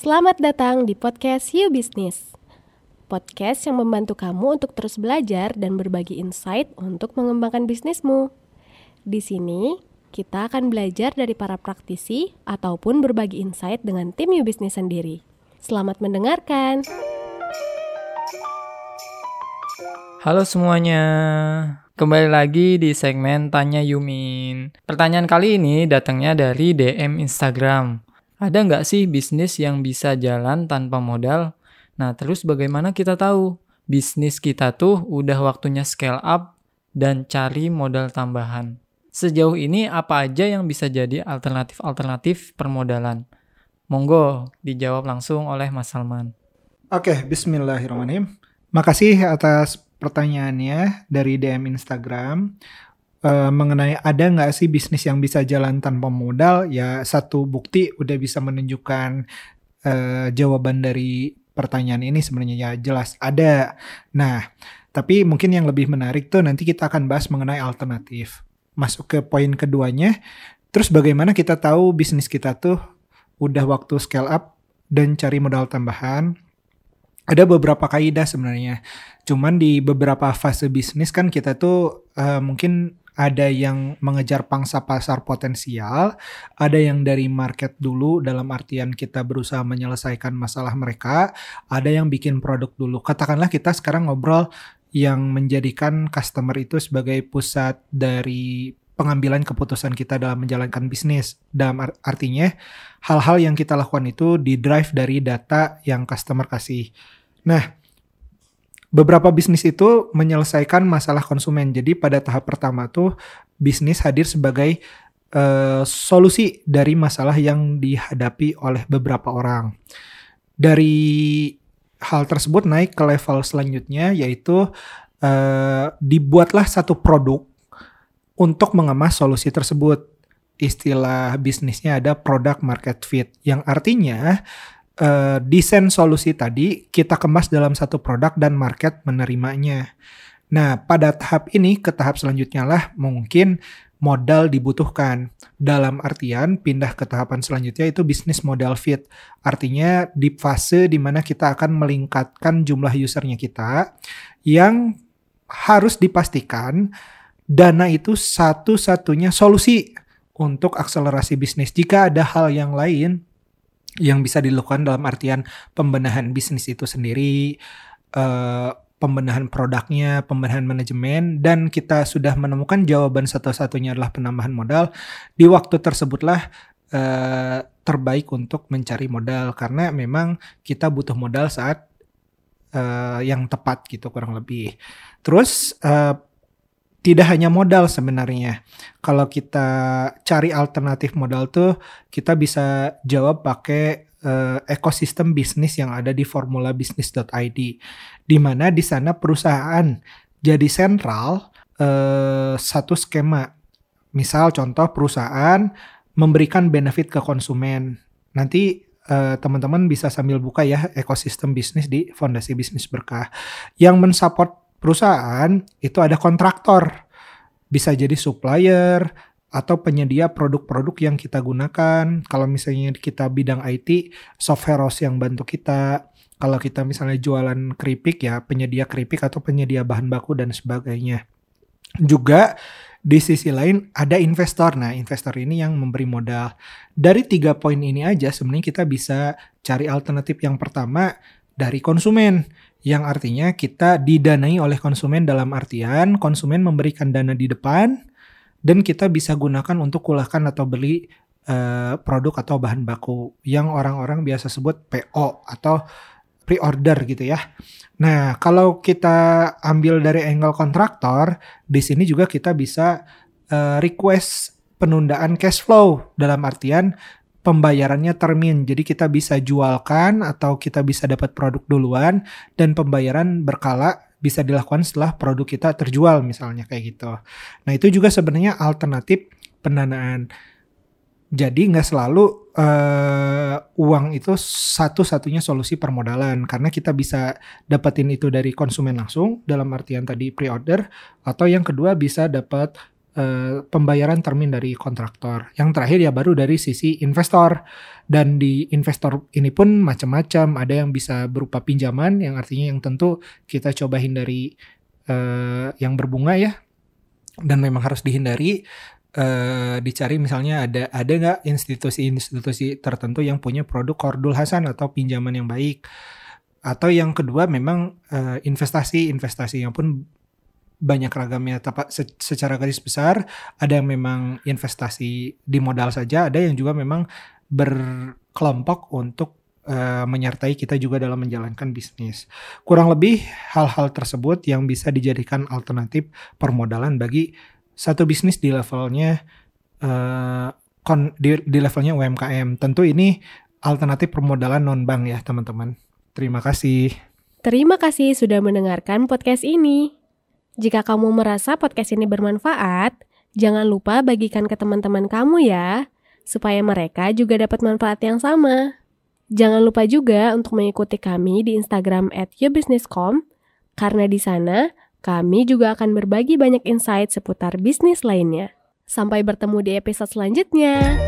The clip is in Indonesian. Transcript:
Selamat datang di podcast You Business. Podcast yang membantu kamu untuk terus belajar dan berbagi insight untuk mengembangkan bisnismu. Di sini, kita akan belajar dari para praktisi ataupun berbagi insight dengan tim You Business sendiri. Selamat mendengarkan. Halo semuanya, kembali lagi di segmen Tanya Yumin. Pertanyaan kali ini datangnya dari DM Instagram. Ada nggak sih bisnis yang bisa jalan tanpa modal? Nah, terus bagaimana kita tahu bisnis kita tuh udah waktunya scale up dan cari modal tambahan? Sejauh ini apa aja yang bisa jadi alternatif-alternatif permodalan? Monggo dijawab langsung oleh Mas Salman. Oke, bismillahirrahmanirrahim. Makasih atas pertanyaannya dari DM Instagram uh, mengenai ada nggak sih bisnis yang bisa jalan tanpa modal? Ya satu bukti udah bisa menunjukkan uh, jawaban dari pertanyaan ini sebenarnya ya jelas ada. Nah, tapi mungkin yang lebih menarik tuh nanti kita akan bahas mengenai alternatif. Masuk ke poin keduanya, terus bagaimana kita tahu bisnis kita tuh udah waktu scale up dan cari modal tambahan? ada beberapa kaidah sebenarnya. Cuman di beberapa fase bisnis kan kita tuh uh, mungkin ada yang mengejar pangsa pasar potensial, ada yang dari market dulu dalam artian kita berusaha menyelesaikan masalah mereka, ada yang bikin produk dulu. Katakanlah kita sekarang ngobrol yang menjadikan customer itu sebagai pusat dari pengambilan keputusan kita dalam menjalankan bisnis. Dalam artinya hal-hal yang kita lakukan itu di drive dari data yang customer kasih. Nah, beberapa bisnis itu menyelesaikan masalah konsumen. Jadi pada tahap pertama tuh bisnis hadir sebagai uh, solusi dari masalah yang dihadapi oleh beberapa orang. Dari hal tersebut naik ke level selanjutnya yaitu uh, dibuatlah satu produk untuk mengemas solusi tersebut. Istilah bisnisnya ada product market fit yang artinya uh, desain solusi tadi kita kemas dalam satu produk dan market menerimanya. Nah, pada tahap ini ke tahap selanjutnya lah mungkin modal dibutuhkan. Dalam artian pindah ke tahapan selanjutnya itu bisnis model fit. Artinya di fase di mana kita akan melingkatkan jumlah usernya kita yang harus dipastikan dana itu satu-satunya solusi untuk akselerasi bisnis. Jika ada hal yang lain yang bisa dilakukan dalam artian pembenahan bisnis itu sendiri, uh, pembenahan produknya, pembenahan manajemen, dan kita sudah menemukan jawaban satu-satunya adalah penambahan modal. Di waktu tersebutlah uh, terbaik untuk mencari modal karena memang kita butuh modal saat uh, yang tepat gitu kurang lebih. Terus uh, tidak hanya modal sebenarnya. Kalau kita cari alternatif modal tuh kita bisa jawab pakai uh, ekosistem bisnis yang ada di formulabisnis.id di mana di sana perusahaan jadi sentral uh, satu skema. Misal contoh perusahaan memberikan benefit ke konsumen. Nanti eh, teman-teman bisa sambil buka ya ekosistem bisnis di Fondasi Bisnis Berkah yang mensupport perusahaan itu ada kontraktor. Bisa jadi supplier atau penyedia produk-produk yang kita gunakan. Kalau misalnya kita bidang IT, software house yang bantu kita. Kalau kita misalnya jualan keripik ya penyedia keripik atau penyedia bahan baku dan sebagainya. Juga di sisi lain ada investor. Nah, investor ini yang memberi modal. Dari tiga poin ini aja sebenarnya kita bisa cari alternatif yang pertama dari konsumen yang artinya kita didanai oleh konsumen dalam artian konsumen memberikan dana di depan dan kita bisa gunakan untuk kulahkan atau beli uh, produk atau bahan baku yang orang-orang biasa sebut PO atau pre-order gitu ya. Nah, kalau kita ambil dari angle kontraktor, di sini juga kita bisa uh, request penundaan cash flow dalam artian pembayarannya termin. Jadi kita bisa jualkan atau kita bisa dapat produk duluan dan pembayaran berkala bisa dilakukan setelah produk kita terjual misalnya kayak gitu. Nah itu juga sebenarnya alternatif pendanaan. Jadi nggak selalu uh, uang itu satu-satunya solusi permodalan karena kita bisa dapetin itu dari konsumen langsung dalam artian tadi pre-order atau yang kedua bisa dapat uh, pembayaran termin dari kontraktor. Yang terakhir ya baru dari sisi investor. Dan di investor ini pun macam-macam. Ada yang bisa berupa pinjaman, yang artinya yang tentu kita coba hindari uh, yang berbunga ya. Dan memang harus dihindari uh, dicari misalnya ada ada nggak institusi-institusi tertentu yang punya produk kordul hasan atau pinjaman yang baik atau yang kedua memang uh, investasi investasi yang pun banyak ragamnya tapi secara garis besar. Ada yang memang investasi di modal saja ada yang juga memang berkelompok untuk uh, menyertai kita juga dalam menjalankan bisnis. Kurang lebih hal-hal tersebut yang bisa dijadikan alternatif permodalan bagi satu bisnis di levelnya uh, kon, di, di levelnya UMKM tentu ini alternatif permodalan non bank ya teman-teman. Terima kasih. Terima kasih sudah mendengarkan podcast ini jika kamu merasa podcast ini bermanfaat, jangan lupa bagikan ke teman-teman kamu ya, supaya mereka juga dapat manfaat yang sama. Jangan lupa juga untuk mengikuti kami di Instagram at yourbusinesscom, karena di sana kami juga akan berbagi banyak insight seputar bisnis lainnya. Sampai bertemu di episode selanjutnya.